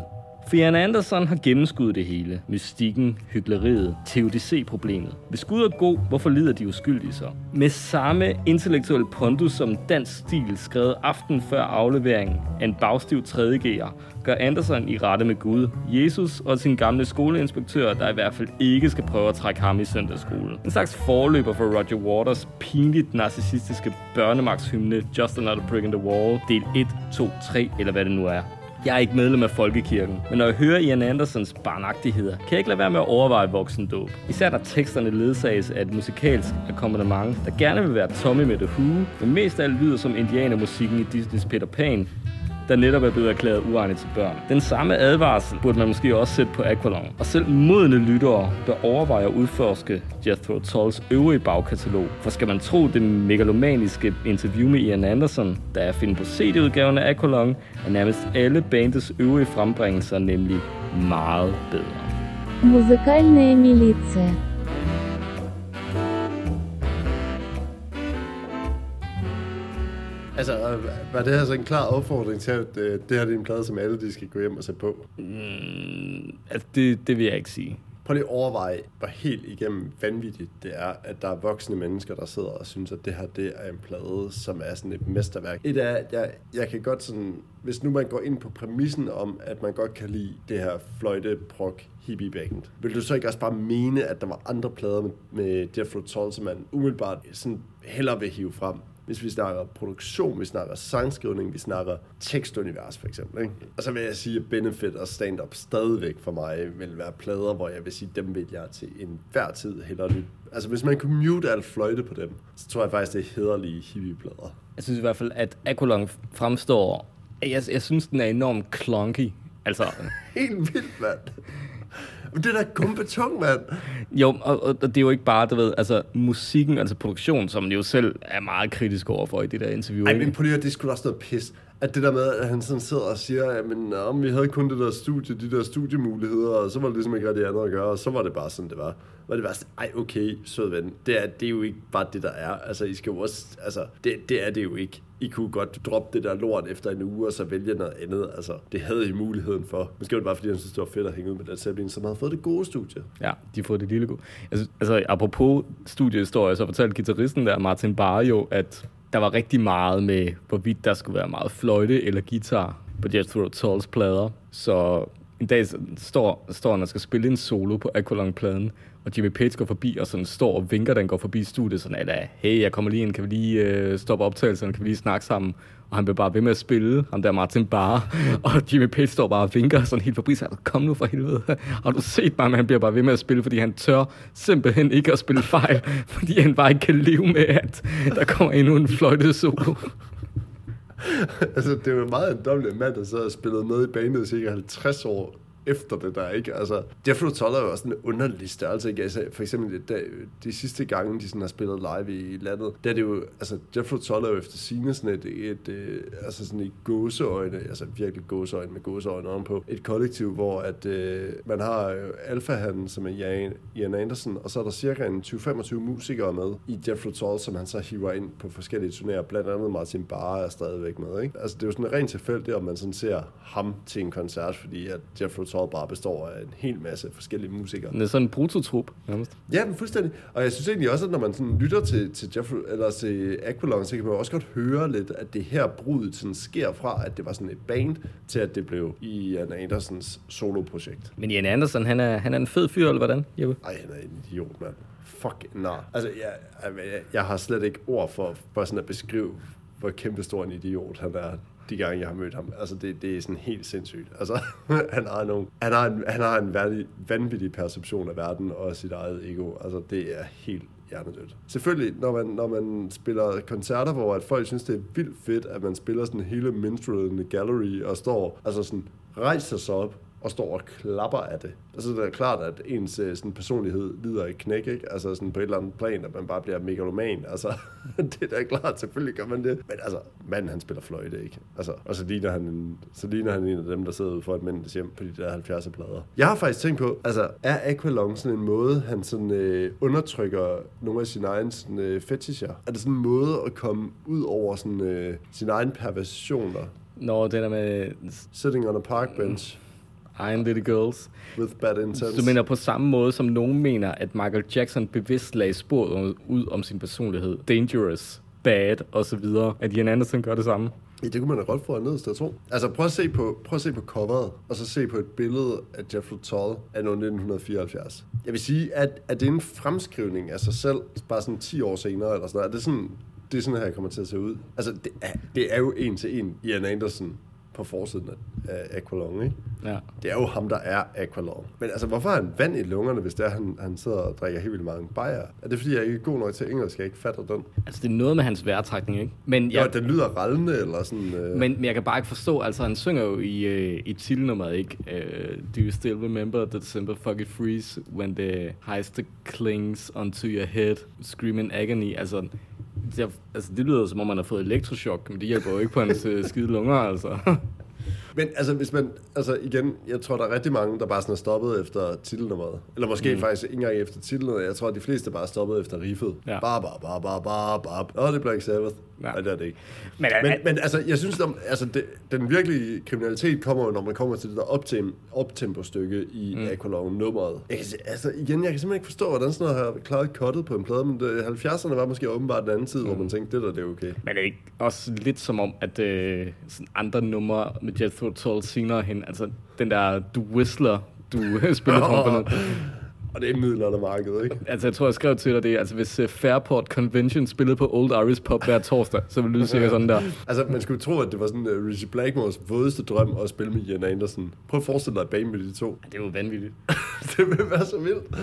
Fian Anderson har gennemskuddet det hele. Mystikken, hyggeleriet, TUDC-problemet. Hvis Gud er god, hvorfor lider de uskyldige så? Med samme intellektuelle pondus som dansk stil, skrevet aften før afleveringen af en bagstiv 3.G'er, gør Anderson i rette med Gud, Jesus og sin gamle skoleinspektør, der i hvert fald ikke skal prøve at trække ham i søndagsskole. En slags forløber for Roger Waters pinligt narcissistiske børnemagtshymne Just Another Brick in the Wall, del 1, 2, 3 eller hvad det nu er. Jeg er ikke medlem af Folkekirken, men når jeg hører Ian Andersons barnagtigheder, kan jeg ikke lade være med at overveje voksendåb. Især når teksterne ledsages af et musikalsk akkompagnement, der gerne vil være Tommy med det hue, men mest af alt lyder som indianermusikken i Disneys Peter Pan, der netop er blevet erklæret uegnet til børn. Den samme advarsel burde man måske også sætte på Aqualung. Og selv modne lyttere bør overveje at udforske Jethro Tulls øvrige bagkatalog. For skal man tro det megalomaniske interview med Ian Anderson, der er finde på CD-udgaven af Aqualung, er nærmest alle bandets øvrige frembringelser nemlig meget bedre. Музыкальная милиция. Altså, var det her så en klar opfordring til, at øh, det her det er en plade, som alle de skal gå hjem og se på? Mm, altså, det, det vil jeg ikke sige. Prøv lige at overveje, hvor helt igennem vanvittigt det er, at der er voksne mennesker, der sidder og synes, at det her det er en plade, som er sådan et mesterværk. Et er, at jeg, jeg kan godt sådan, hvis nu man går ind på præmissen om, at man godt kan lide det her fløjte, prok, hippie band, vil du så ikke også bare mene, at der var andre plader med, med Jethro Tull, som man umiddelbart sådan hellere vil hive frem? Hvis vi snakker produktion, vi snakker sangskrivning, vi snakker tekstunivers for eksempel. Ikke? Og så vil jeg sige, at Benefit og Stand-Up stadigvæk for mig vil være plader, hvor jeg vil sige, dem vil jeg til enhver tid hellere lytte. Altså hvis man kunne mute alt fløjte på dem, så tror jeg faktisk, det er hederlige hippieplader. Jeg synes i hvert fald, at Aqualung fremstår... Jeg, jeg synes, den er enormt clunky. Altså, Helt vildt, mand. Men det er da gumpetung, mand. jo, og, og, det er jo ikke bare, du ved, altså musikken, altså produktion, som han jo selv er meget kritisk overfor i det der interview. Ej, men det her, det da også noget pis. At det der med, at han sådan sidder og siger, at men, om vi havde kun det der studie, de der studiemuligheder, og så var det ligesom ikke rigtig andet at gøre, og så var det bare sådan, det var. Og det var sådan, ej okay, sød ven, det er, det er jo ikke bare det, der er. Altså, I skal jo også, altså, det, det er det jo ikke. I kunne godt droppe det der lort efter en uge, og så vælge noget andet. Altså, det havde I muligheden for. Måske var det bare, fordi han synes, det var fedt at hænge ud med Led Zeppelin, som havde fået det gode studie. Ja, de får det lille gode. Altså, altså apropos studiehistorie, så fortalte gitarristen der, Martin Barre jo, at der var rigtig meget med, hvorvidt der skulle være meget fløjte eller guitar på Jethro Tulls plader. Så en dag står, står han og skal spille en solo på Aqualung-pladen, og Jimmy Page går forbi og sådan står og vinker, da han går forbi studiet, sådan, at hey, jeg kommer lige ind, kan vi lige øh, stoppe optagelserne, kan vi lige snakke sammen? Og han bliver bare ved med at spille, ham der Martin Barre, og Jimmy Page står bare og vinker sådan helt forbi, så kom nu for helvede. Har du set mig, men han bliver bare ved med at spille, fordi han tør simpelthen ikke at spille fejl, fordi han bare ikke kan leve med, at der kommer endnu en fløjtet solo. altså, det er jo meget en dobbelt mand, der så har spillet med i bandet i cirka 50 år, efter det der, ikke? Altså, Jethro Tull er jo også en underlig størrelse, ikke? Altså, for eksempel de, de sidste gange, de sådan har spillet live i landet, der er det jo, altså, Jethro Tull er jo efter sine sådan et, et, et altså sådan et gåseøjne, altså virkelig gåseøjne med gåseøjne ovenpå, et kollektiv, hvor at øh, man har øh, Alpha-han, som er Jan, Jan Anderson, og så er der cirka en 20-25 musikere med i Jethro Tull, som han så hiver ind på forskellige turnéer, blandt andet Martin Barre er stadigvæk med, ikke? Altså, det er jo sådan en rent tilfældigt, om man sådan ser ham til en koncert, fordi at Jethro Tull bare består af en hel masse forskellige musikere. Det er sådan en brutotrup, nærmest. Ja, men fuldstændig. Og jeg synes egentlig også, at når man sådan lytter til, til Jeffrey, eller til Aqualung, så kan man også godt høre lidt, at det her brud sådan sker fra, at det var sådan et band, til at det blev Ian Andersens soloprojekt. Men Ian Andersen, han er, han er en fed fyr, eller hvordan, Jeppe? Ej, han er en idiot, mand. Fuck, nej. Altså, jeg, jeg, jeg har slet ikke ord for, for sådan at beskrive, hvor kæmpestor en idiot han er de gange, jeg har mødt ham. Altså, det, det er sådan helt sindssygt. Altså, han har, nogle, han har en, han har en vanvittig, vanvittig perception af verden og sit eget ego. Altså, det er helt hjernedødt. Selvfølgelig, når man, når man spiller koncerter, hvor at folk synes, det er vildt fedt, at man spiller sådan hele Minstrel in the Gallery og står, altså sådan, rejser sig op og står og klapper af det. Altså, det er klart, at ens øh, sådan, personlighed lider et knæk, ikke? Altså, sådan på et eller andet plan, at man bare bliver megaloman. Altså, det er da klart, selvfølgelig gør man det. Men altså, manden, han spiller fløjte, ikke? Altså, og så ligner han så ligner han en af dem, der sidder ude for et mænds hjem på de der 70'er plader. Jeg har faktisk tænkt på, altså, er Aqualung sådan en måde, han sådan øh, undertrykker nogle af sine egne sådan, øh, fetischer? Er det sådan en måde at komme ud over sådan, øh, sine egne perversioner? Når det der med Sitting on a park bench. Iron Little Girls. With bad intent. Du mener på samme måde, som nogen mener, at Michael Jackson bevidst lagde sporet ud om sin personlighed. Dangerous, bad og så videre. At Ian Anderson gør det samme. Ja, det kunne man da godt få ned, jeg tror. Altså, prøv at, se på, prøv at se på coveret, og så se på et billede af Jeffrey Tull af 1974. Jeg vil sige, at, at det er en fremskrivning af sig selv, bare sådan 10 år senere, eller sådan noget. Er det sådan, det er sådan her, jeg kommer til at se ud. Altså, det er, det er jo en til en Ian Anderson på forsiden af Aqualung, ikke? Ja. Det er jo ham, der er Aqualung. Men altså, hvorfor har han vand i lungerne, hvis det er, han, han sidder og drikker helt vildt mange bajer? Er det, fordi jeg ikke er god nok til engelsk, jeg ikke fatter den? Altså, det er noget med hans vejrtrækning, ikke? Men jeg, jo, den lyder rallende, eller sådan... Øh... Men, men jeg kan bare ikke forstå, altså, han synger jo i, øh, i titelnummeret, ikke? Uh, Do you still remember the December fucking freeze when the heister clings onto your head, screaming agony? Altså, det, altså, det lyder som om, man har fået elektroshock, men det hjælper jo ikke på hans øh, skide lunger, altså. Men altså, hvis man, altså igen, jeg tror, der er rigtig mange, der bare sådan er stoppet efter titelnummeret. Eller måske mm. faktisk ikke engang efter titelnummeret. Jeg tror, at de fleste bare er stoppet efter riffet. Ja. Bare, bare, bare, bare, bare, bare. Åh, det er Black Sabbath. Ja. Nej, det er det ikke. Men, men, men altså, jeg synes, der, altså, det, den virkelige kriminalitet kommer jo, når man kommer til det der optem, optempo-stykke i mm. Kan, altså, igen, jeg kan simpelthen ikke forstå, hvordan sådan noget har klaret kottet på en plade, men det, 70'erne var måske åbenbart den anden tid, mm. hvor man tænkte, det der, det er okay. Men det er ikke også lidt som om, at øh, sådan andre numre med Jethro Tull senere hen, altså den der, du whistler, du spiller tromperne. Og det er middelaldermarkedet, ikke? Altså, jeg tror, jeg skrev til dig det. Altså, hvis uh, Fairport Convention spillede på Old Irish Pub hver torsdag, så ville det sikkert sådan der. altså, man skulle tro, at det var sådan uh, Richie Blackmores vådeste drøm at spille med Ian Anderson. Prøv at forestille dig et bane med de to. Det er jo vanvittigt. det vil være så vildt.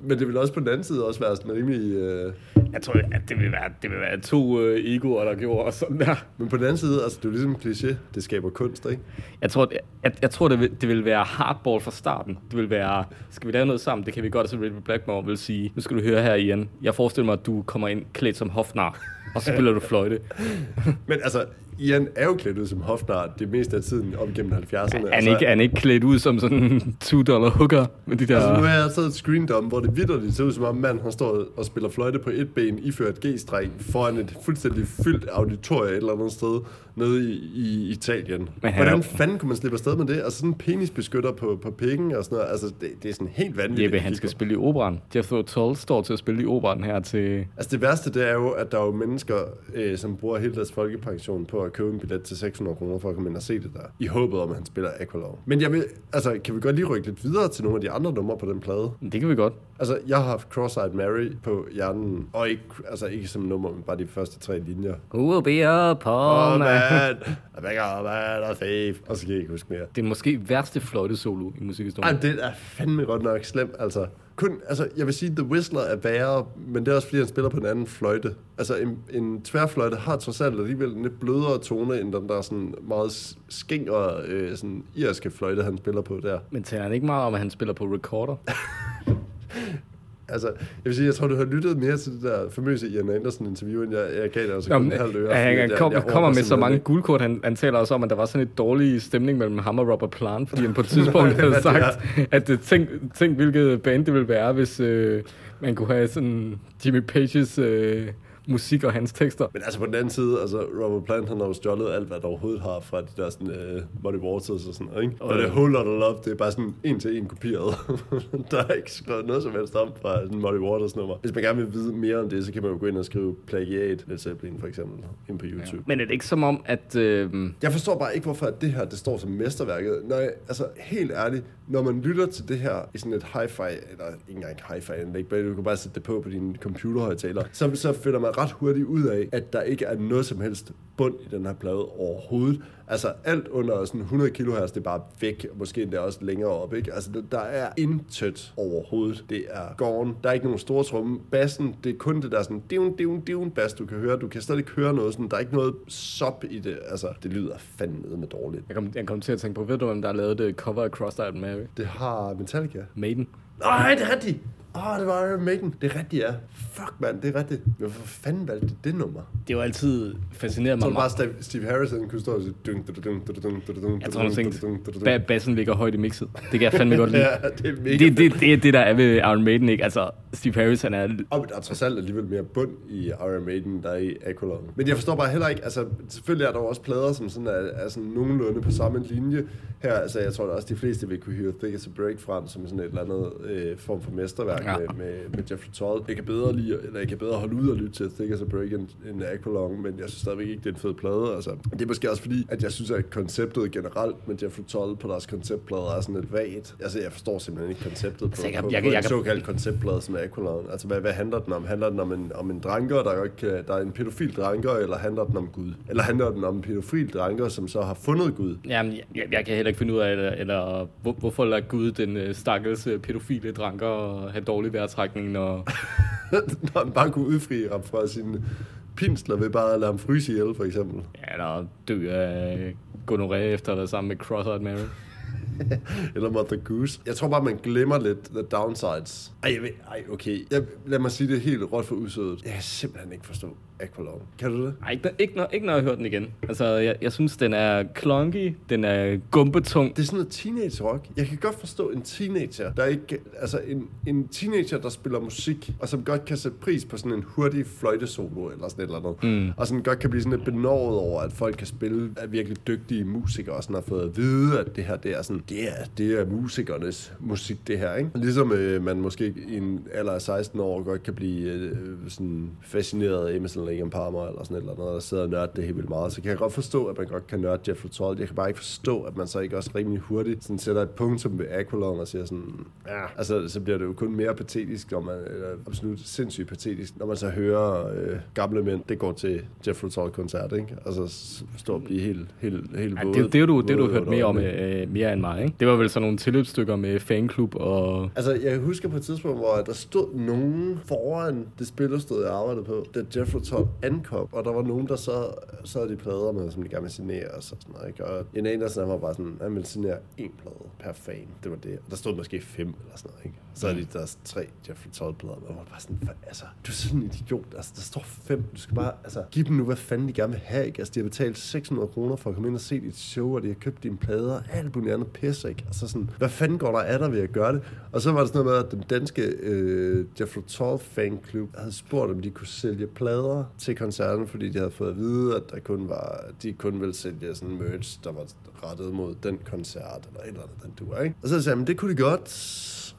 Men det vil også på den anden side også være sådan rimelig... Øh... Jeg tror, at det vil være, det vil være to øh, egoer, der gjorde også sådan der. Men på den anden side, altså det er jo ligesom en kliché, det skaber kunst, ikke? Jeg tror, jeg, jeg tror det, vil, det vil være hardball fra starten. Det vil være, skal vi lave noget sammen? Det kan vi godt, så Red Blackmore vil sige, nu skal du høre her igen. Jeg forestiller mig, at du kommer ind klædt som hofnar, og så spiller du fløjte. Men altså, Ian er jo klædt ud som hofnar det meste af tiden op igennem 70'erne. Er han, altså, ikke, han ikke klædt ud som sådan en 2 dollar hooker med de der... Altså nu har jeg taget et screendom, hvor det vidderligt ser ud som om mand, han står og spiller fløjte på et ben, iført G-streng, foran et fuldstændig fyldt auditorie et eller andet sted nede i, i Italien. Men Hvordan er... fanden kunne man slippe afsted med det? Altså sådan en penisbeskytter på, på pikken og sådan noget. Altså det, det er sådan helt vanvittigt. Jeppe, han skal spille i operan. Jethro Tull står til at spille i operan her til... Altså det værste, det er jo, at der er jo mennesker, øh, som bruger hele deres folkepension på at købe en billet til 600 kroner for at komme ind og se det der. I håbet om, at han spiller Aqualung. Men jeg vil, altså, kan vi godt lige rykke lidt videre til nogle af de andre numre på den plade? Det kan vi godt. Altså, jeg har haft Cross-Eyed Mary på hjernen, og ikke, altså, ikke som nummer, men bare de første tre linjer. Who will be a poor oh, man? I beg a man a thief. Og så kan jeg ikke huske mere. Det er måske værste fløjte solo i musikhistorien. Ej, det er fandme godt nok slemt, altså. Kun, altså, jeg vil sige, The Whistler er værre, men det er også, fordi han spiller på en anden fløjte. Altså, en, en tværfløjte har trods alt alligevel en lidt blødere tone, end den der sådan meget skingre, øh, sådan irske fløjte, han spiller på der. Men taler han ikke meget om, at han spiller på recorder? Altså, jeg vil sige, jeg tror, du har lyttet mere til det der famøse Ian Anderson interview, end jeg, jeg gav dig altså kun Jamen, en halv øre. han, han jeg- kom, jeg kommer orker med så mange guldkort. Han, han taler også om, at der var sådan et dårlig stemning mellem ham og Robert Plant, fordi han på et tidspunkt havde det sagt, at øh, tænk, tænk, hvilket band det ville være, hvis øh, man kunne have sådan Jimmy Pages øh, musik og hans tekster. Men altså på den anden side, altså Robert Plant, han har jo stjålet alt, hvad der overhovedet har fra de der sådan uh, Muddy Waters og sådan noget, ikke? Og det Whole Lotta Love, det er bare sådan en til en kopieret. der er ikke skrevet noget som helst om fra sådan Muddy Waters nummer. Hvis man gerne vil vide mere om det, så kan man jo gå ind og skrive plagiat, Led Zeppelin for eksempel, ind på YouTube. Men er det ikke som om, at... Øh, Jeg forstår bare ikke, hvorfor det her det står som mesterværket. Jeg, altså helt ærligt, når man lytter til det her i sådan et hi-fi, eller ikke engang hi-fi anlæg, men du kan bare sætte det på på din computerhøjtaler, så, så finder man ret hurtigt ud af, at der ikke er noget som helst bund i den her plade overhovedet. Altså alt under sådan 100 kHz, det er bare væk, og måske endda også længere op, ikke? Altså der, er intet overhovedet. Det er gone. Der er ikke nogen store tromme. Bassen, det er kun det der sådan divn, divn, divn bass, du kan høre. Du kan slet ikke høre noget sådan. Der er ikke noget sop i det. Altså, det lyder fandme med dårligt. jeg, kom, jeg kom til at tænke på, ved du, hvem der har lavet det cover af Crossed Out Mary? Det har Metallica. Maiden. Nej, det er rigtigt. Oh, det var Iron Maiden. Det er rigtigt, ja. Fuck, mand, det er rigtigt. Men hvorfor fanden valgte de det nummer? Det var altid fascineret Så mig var meget. bare Steve, Steve Harrison kunne stå og sige... Jeg tror, han tænkte, bassen ligger højt i mixet. Det kan jeg fandme godt lide. Ja, det er mega det, det, det er det, der er ved Iron Maiden, ikke? Altså, Steve Harris, han er... Og der er trods alt alligevel mere bund i Iron Maiden, der er i Aqualung. Men jeg forstår bare heller ikke, altså selvfølgelig er der jo også plader, som sådan er, er sådan nogenlunde på samme linje. Her, altså jeg tror da også, de fleste vil kunne høre Thick as a Break frem, som sådan et eller andet øh, form for mesterværk Ja. ja. med, med, med Jeffrey Tull. Jeg kan bedre lide, eller jeg kan bedre holde ud og lytte til Thick as a Break end, end Aqualung, men jeg synes stadigvæk ikke, det er en fed plade. Altså, det er måske også fordi, at jeg synes, at konceptet generelt med Jeffrey Tull på deres konceptplader er sådan lidt vagt. Altså jeg forstår simpelthen ikke konceptet på, Altså, jeg kan- på, jeg på kan- jeg en kan- såkaldt konceptplade som Aqualung. Altså, hvad, hvad handler den om? Handler den om en, om en dranker, der, kan, der er en pædofil dranker, eller handler den om Gud? Eller handler den om en pædofil dranker, som så har fundet Gud? Jamen, jeg, jeg, jeg kan heller ikke finde ud af, eller, eller hvor, hvorfor lader Gud den øh, stakkels øh, pædofile dranker have dårlig vejrtrækning, når... Når han bare kunne udfri ham fra sine pinsler ved bare at lade ham fryse ihjel, for eksempel. Ja, eller dø af gonorrhea efter at været sammen med Cross-Eyed Mary. Eller Mother Goose. Jeg tror bare, man glemmer lidt the downsides. Ej, jeg ved, ej okay. Jeg, lad mig sige det helt råt for usødet. Jeg kan simpelthen ikke forstå Aqualung. Kan du det? Ej, ikke, ikke, når, ikke når jeg hører den igen. Altså, jeg, jeg synes, den er clunky, den er gumpetung. Det er sådan noget teenage rock. Jeg kan godt forstå en teenager, der ikke... Altså en, en teenager, der spiller musik, og som godt kan sætte pris på sådan en hurtig fløjtesolo eller sådan et eller andet. Mm. Og som godt kan blive sådan lidt benovet over, at folk kan spille er virkelig dygtige musikere, og sådan har fået at vide, at det her, det er sådan, det er, det er musikernes musik, det her, ikke? Ligesom øh, man måske i en alder af 16 år godt kan blive øh, sådan fascineret af Emerson And Palmer, eller sådan et eller andet, der sidder og nørder det helt vildt meget. Så kan jeg godt forstå, at man godt kan nørde Jeffrey Tull. Jeg kan bare ikke forstå, at man så ikke også rimelig hurtigt sådan sætter et punktum ved Aqualung og siger sådan, ja, altså så bliver det jo kun mere patetisk, når man, eller absolut sindssygt patetisk, når man så hører øh, gamle mænd, det går til Jeffrey Tull-koncert, ikke? Altså stå og blive helt, helt, helt Ja, våd- det, det, du, det du hørt mere om øjnene. øh, mere end mig, ikke? Det var vel sådan nogle tilløbsstykker med fanklub og... Altså, jeg husker på et tidspunkt, hvor der stod nogen foran det spillested, jeg arbejdede på, da Jeffrey Tull ankom, og der var nogen, der så, så havde de plader med, som de gerne ville signere og så sådan noget, ikke? Og en af dem var bare sådan, han ville signere én plade per fan. Det var det. Og der stod måske fem eller sådan noget, ikke? Så havde de der tre Jeffrey Tull plader med, og var bare sådan, "Hvad- altså, du er sådan en idiot. Altså, der står fem. Du skal bare, altså, give dem nu, hvad fanden de gerne vil have, ikke? Altså, de har betalt 600 kroner for at komme ind og se dit show, og de har købt dine plader, alt muligt andet pis, ikke? Altså sådan, hvad fanden går der af dig ved at gøre det? Og så var det sådan noget med, at den danske øh, Jeffrey Tull fanklub havde spurgt, om de kunne sælge plader til koncerten, fordi de havde fået at vide, at der kun var, de kun ville sælge sådan merch, der var rettet mod den koncert, eller et eller andet, den du ikke? Og så sagde jeg, men det kunne de godt,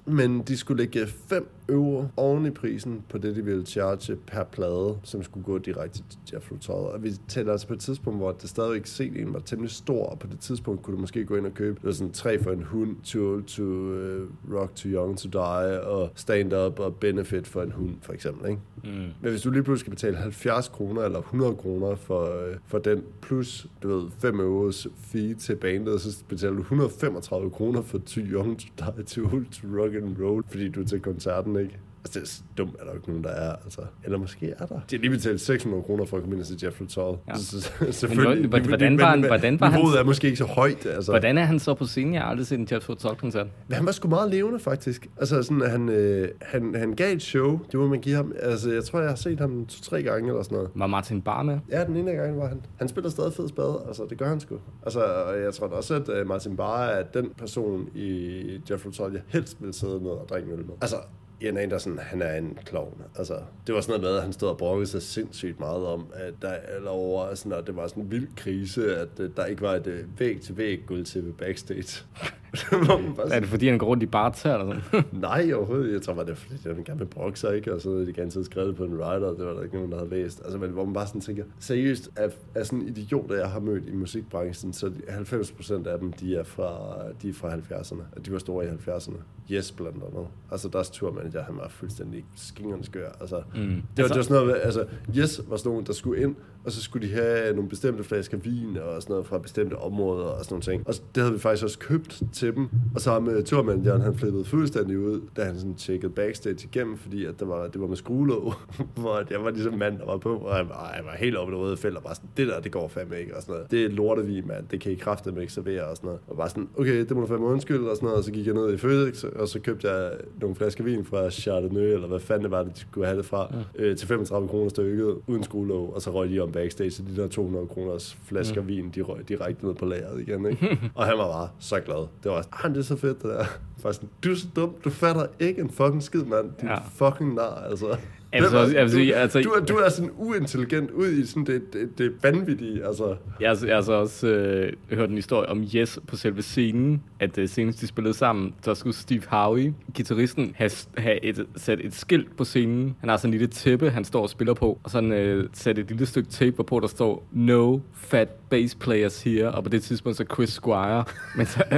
men de skulle lægge 5 euro oven i prisen på det, de ville charge per plade, som skulle gå direkte til Jeffrey Tull. Og vi taler altså på et tidspunkt, hvor det stadigvæk CD'en var temmelig stor, og på det tidspunkt kunne du måske gå ind og købe det var sådan tre for en hund, Too Old to uh, Rock Too Young to Die, og Stand Up og Benefit for en hund, for eksempel. Ikke? Mm. Men hvis du lige pludselig skal betale 70 kroner eller 100 kroner for, øh, for den, plus du ved, 5 euros fee til bandet, så betaler du 135 kroner for Too Young to Die to Old to Rock rock and Roll, fordi du er til koncerten, ikke? Altså, det er dumt, er der jo ikke nogen, der er. Altså. Eller måske er der. De har lige betalt 600 kroner for at komme ind og se Jeffrey Tull. Ja. Så, selvfølgelig. hvordan- hvordan var han- hvordan var hans- er måske ikke så højt. Altså. Hvordan er han så på scenen? Jeg har aldrig set en Jeff Tull-koncert. Men han var sgu meget levende, faktisk. Altså, sådan, at han, øh, han, han gav et show. Det må man give ham. Altså, jeg tror, jeg har set ham to-tre gange eller sådan noget. Var Martin Bar med? Ja, den ene gang var han. Han spiller stadig fed spade. Altså, det gør han sgu. Altså, jeg tror også, at uh, Martin Barr er den person i Jeffrey Tull, jeg helst vil sidde ned og drikke øl med. Altså, Ian Anderson, han er en klovn. Altså, det var sådan noget med, at han stod og brokkede sig sindssygt meget om, at der eller over, sådan, at det var sådan en vild krise, at øh, der ikke var et øh, væg-til-væg guld til backstage. Bare Er det fordi, han går rundt i barter eller sådan? Nej, overhovedet. Jeg tror bare, det er fordi, det er en gammel brokser, ikke? Og så havde de ganske skrevet på en writer, det var der ikke nogen, der havde læst. Altså, men hvor man bare sådan tænker, seriøst, af, af sådan idioter, jeg har mødt i musikbranchen, så de- 90 procent af dem, de er fra, de er fra 70'erne. Og de var store i 70'erne. Yes, blandt andet. Altså, deres turmanager, han var fuldstændig skingerne skør. Altså, mm. det, var, Altså- det var sådan noget, altså, Yes var sådan nogen, der skulle ind, og så skulle de have nogle bestemte flasker vin og sådan noget fra bestemte områder og sådan nogle ting. Og det havde vi faktisk også købt til dem. Og så med turmanageren, han flippede fuldstændig ud, da han sådan tjekkede backstage igennem, fordi at der var, det var med skruelåg, hvor jeg var ligesom mand, der var på, og han var, han var helt oppe i det røde felt, og bare sådan, det der, det går fandme ikke, og sådan noget. Det er lortevin, mand, det kan I kraftedeme ikke servere, og sådan noget. Og bare sådan, okay, det må du fandme undskylde, og sådan noget, og så gik jeg ned i Føtex, og så købte jeg nogle flasker vin fra Chardonnay, eller hvad fanden det var, de skulle have det fra, ja. øh, til 35 kroner stykket, uden skruelåg, og så røg de om backstage, så de der 200 kroners flasker ja. vin, de røg direkte ned på lageret igen, ikke? og han var bare så glad. Det var sådan, ah, det er så fedt, det der. Sådan, du er så dum, du fatter ikke en fucking skid, mand. Din ja. fucking nar, altså. Altså, sige, du, altså- du, er, du er sådan uintelligent ud i sådan det, det, det vanvittige, altså. Jeg har, jeg har så også øh, hørt en historie om Yes på selve scenen, at øh, senest de spillede sammen, så skulle Steve Howe, gitarristen, have, have et, sat et skilt på scenen. Han har sådan en lille tæppe, han står og spiller på, og sådan øh, sat et lille stykke tape hvorpå, der står No fat bass players here, og på det tidspunkt så Chris Squire. Men så,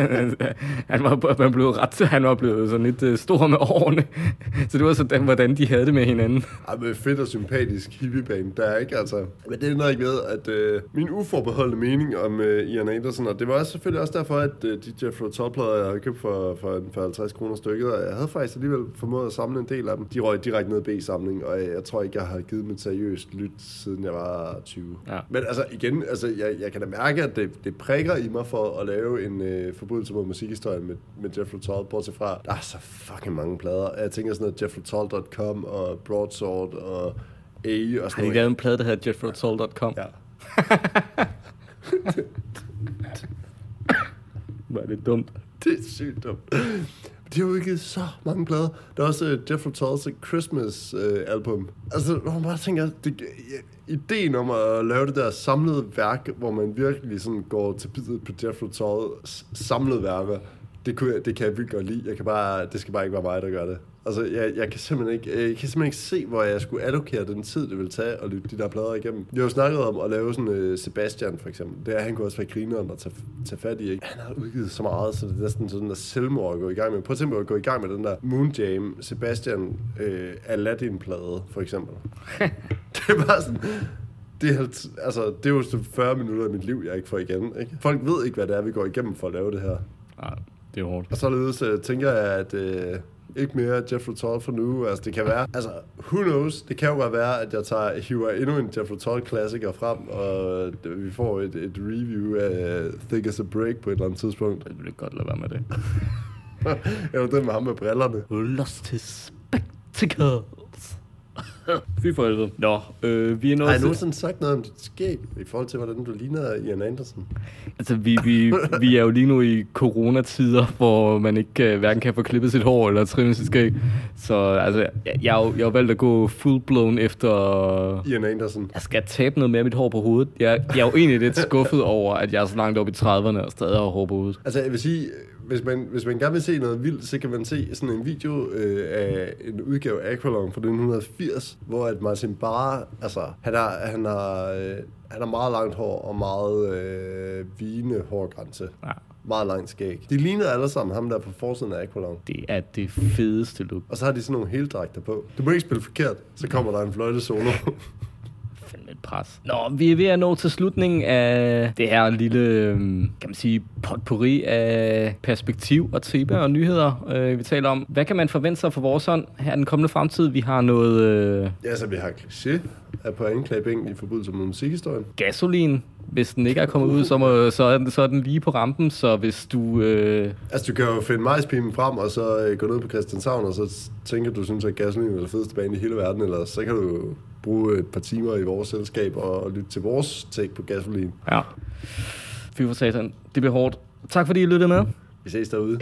han, var, han, blev ret, han var blevet sådan lidt øh, stor med årene. Så det var sådan, hvordan de havde det med hinanden. Ej, men fedt og sympatisk hippieband, der er ikke altså. Men det ændrer ikke ved, at øh, min uforbeholdende mening om øh, Ian Anderson, og det var også selvfølgelig også derfor, at øh, de Jeffrey Tull-plader, jeg havde købt for, for, for 50 kroner stykket, og jeg havde faktisk alligevel formået at samle en del af dem. De røg direkte ned i B-samling, og jeg, jeg tror ikke, jeg har givet dem et seriøst lyt, siden jeg var 20. Ja. Men altså igen, altså, jeg, jeg kan da mærke, at det, det prikker i mig for at lave en øh, forbrydelse mod musikhistorien med, med Jeffrey Tull, bortset fra, der er så fucking mange plader. Jeg tænker sådan noget jeffreytull.com og Broadsword og A og sådan Har de noget. lavet en plade, der hedder jeffreytoll.com? Ja. Er det dumt. Det er sygt dumt. De har udgivet så mange plader. Der er også øh, uh, Jeff Rotal's Christmas uh, album. Altså, når man bare tænker, det, ideen om at lave det der samlede værk, hvor man virkelig sådan går til biddet på Jeff Rotal's samlede værker, det, kunne det kan jeg virkelig godt lide. Jeg kan bare, det skal bare ikke være mig, der gør det. Altså, jeg, jeg, kan simpelthen ikke, jeg kan simpelthen ikke se, hvor jeg skulle allokere den tid, det vil tage at lytte de der plader igennem. Vi har jo snakket om at lave sådan uh, Sebastian, for eksempel. Det er, han kunne også være grineren at tage, tage fat i, ikke? Han har udgivet så meget, så det er næsten sådan der selvmord at gå i gang med. Prøv på at gå i gang med den der Moon Jam, Sebastian uh, Aladdin-plade, for eksempel. det er bare sådan... Det er, altså, det er jo sådan 40 minutter af mit liv, jeg ikke får igen. Ikke? Folk ved ikke, hvad det er, vi går igennem for at lave det her. Nej, det er hårdt. Og således øh, tænker jeg, at øh, ikke mere Jeffrey Tull for nu. Altså, det kan være, altså, who knows? Det kan jo godt være, at jeg tager, hiver endnu en Jeffrey Tull-klassiker frem, og øh, vi får et, et review af Thick as a Break på et eller andet tidspunkt. Jeg vil godt lade være med det. Eller den med ham med brillerne. Lost his spectacles. Fy for helvede. Nå, øh, vi er Har nået jeg til... nogensinde sagt noget om dit skæg, i forhold til, hvordan du ligner Ian Anderson? Altså, vi, vi, vi er jo lige nu i coronatider, hvor man ikke uh, hverken kan få klippet sit hår eller trimmet sit skæg. Så altså, jeg, jeg, har jeg har valgt at gå full-blown efter... Ian Anderson. Jeg skal tabe noget mere af mit hår på hovedet. Jeg, jeg er jo egentlig lidt skuffet over, at jeg er så langt op i 30'erne og stadig har hår på hovedet. Altså, jeg vil sige, hvis man, hvis man gerne vil se noget vildt, så kan man se sådan en video øh, af en udgave af Aqualung fra 1980, hvor at Martin Barr, altså, han har, han har, øh, han har meget langt hår og meget øh, vigende hårgrænse. Ja. Meget langt skæg. De ligner alle sammen ham der på forsiden af Aqualung. Det er det fedeste look. Og så har de sådan nogle heldragter på. Du må ikke spille forkert, så kommer der en fløjte solo. fandme et pres. Nå, vi er ved at nå til slutningen af det her lille, øhm, kan man sige, potpourri af perspektiv og temaer og nyheder, øh, vi taler om. Hvad kan man forvente sig for vores hånd her den kommende fremtid? Vi har noget øh, Ja, så vi har kliché er på anklagebænken i forbindelse med musikhistorien. gasolin. Hvis den ikke er kommet ud, så, må, så, er den, så er den lige på rampen. Så hvis du... Øh, Altså, du kan jo finde majspimen frem, og så øh, gå ned på Christianshavn, og så tænker du, synes, at gasolin er det fedeste band i hele verden, eller så kan du bruge et par timer i vores selskab og lytte til vores take på gasolin. ja. Fy for satan. Det bliver hårdt. Tak fordi I lyttede med. Vi ses derude.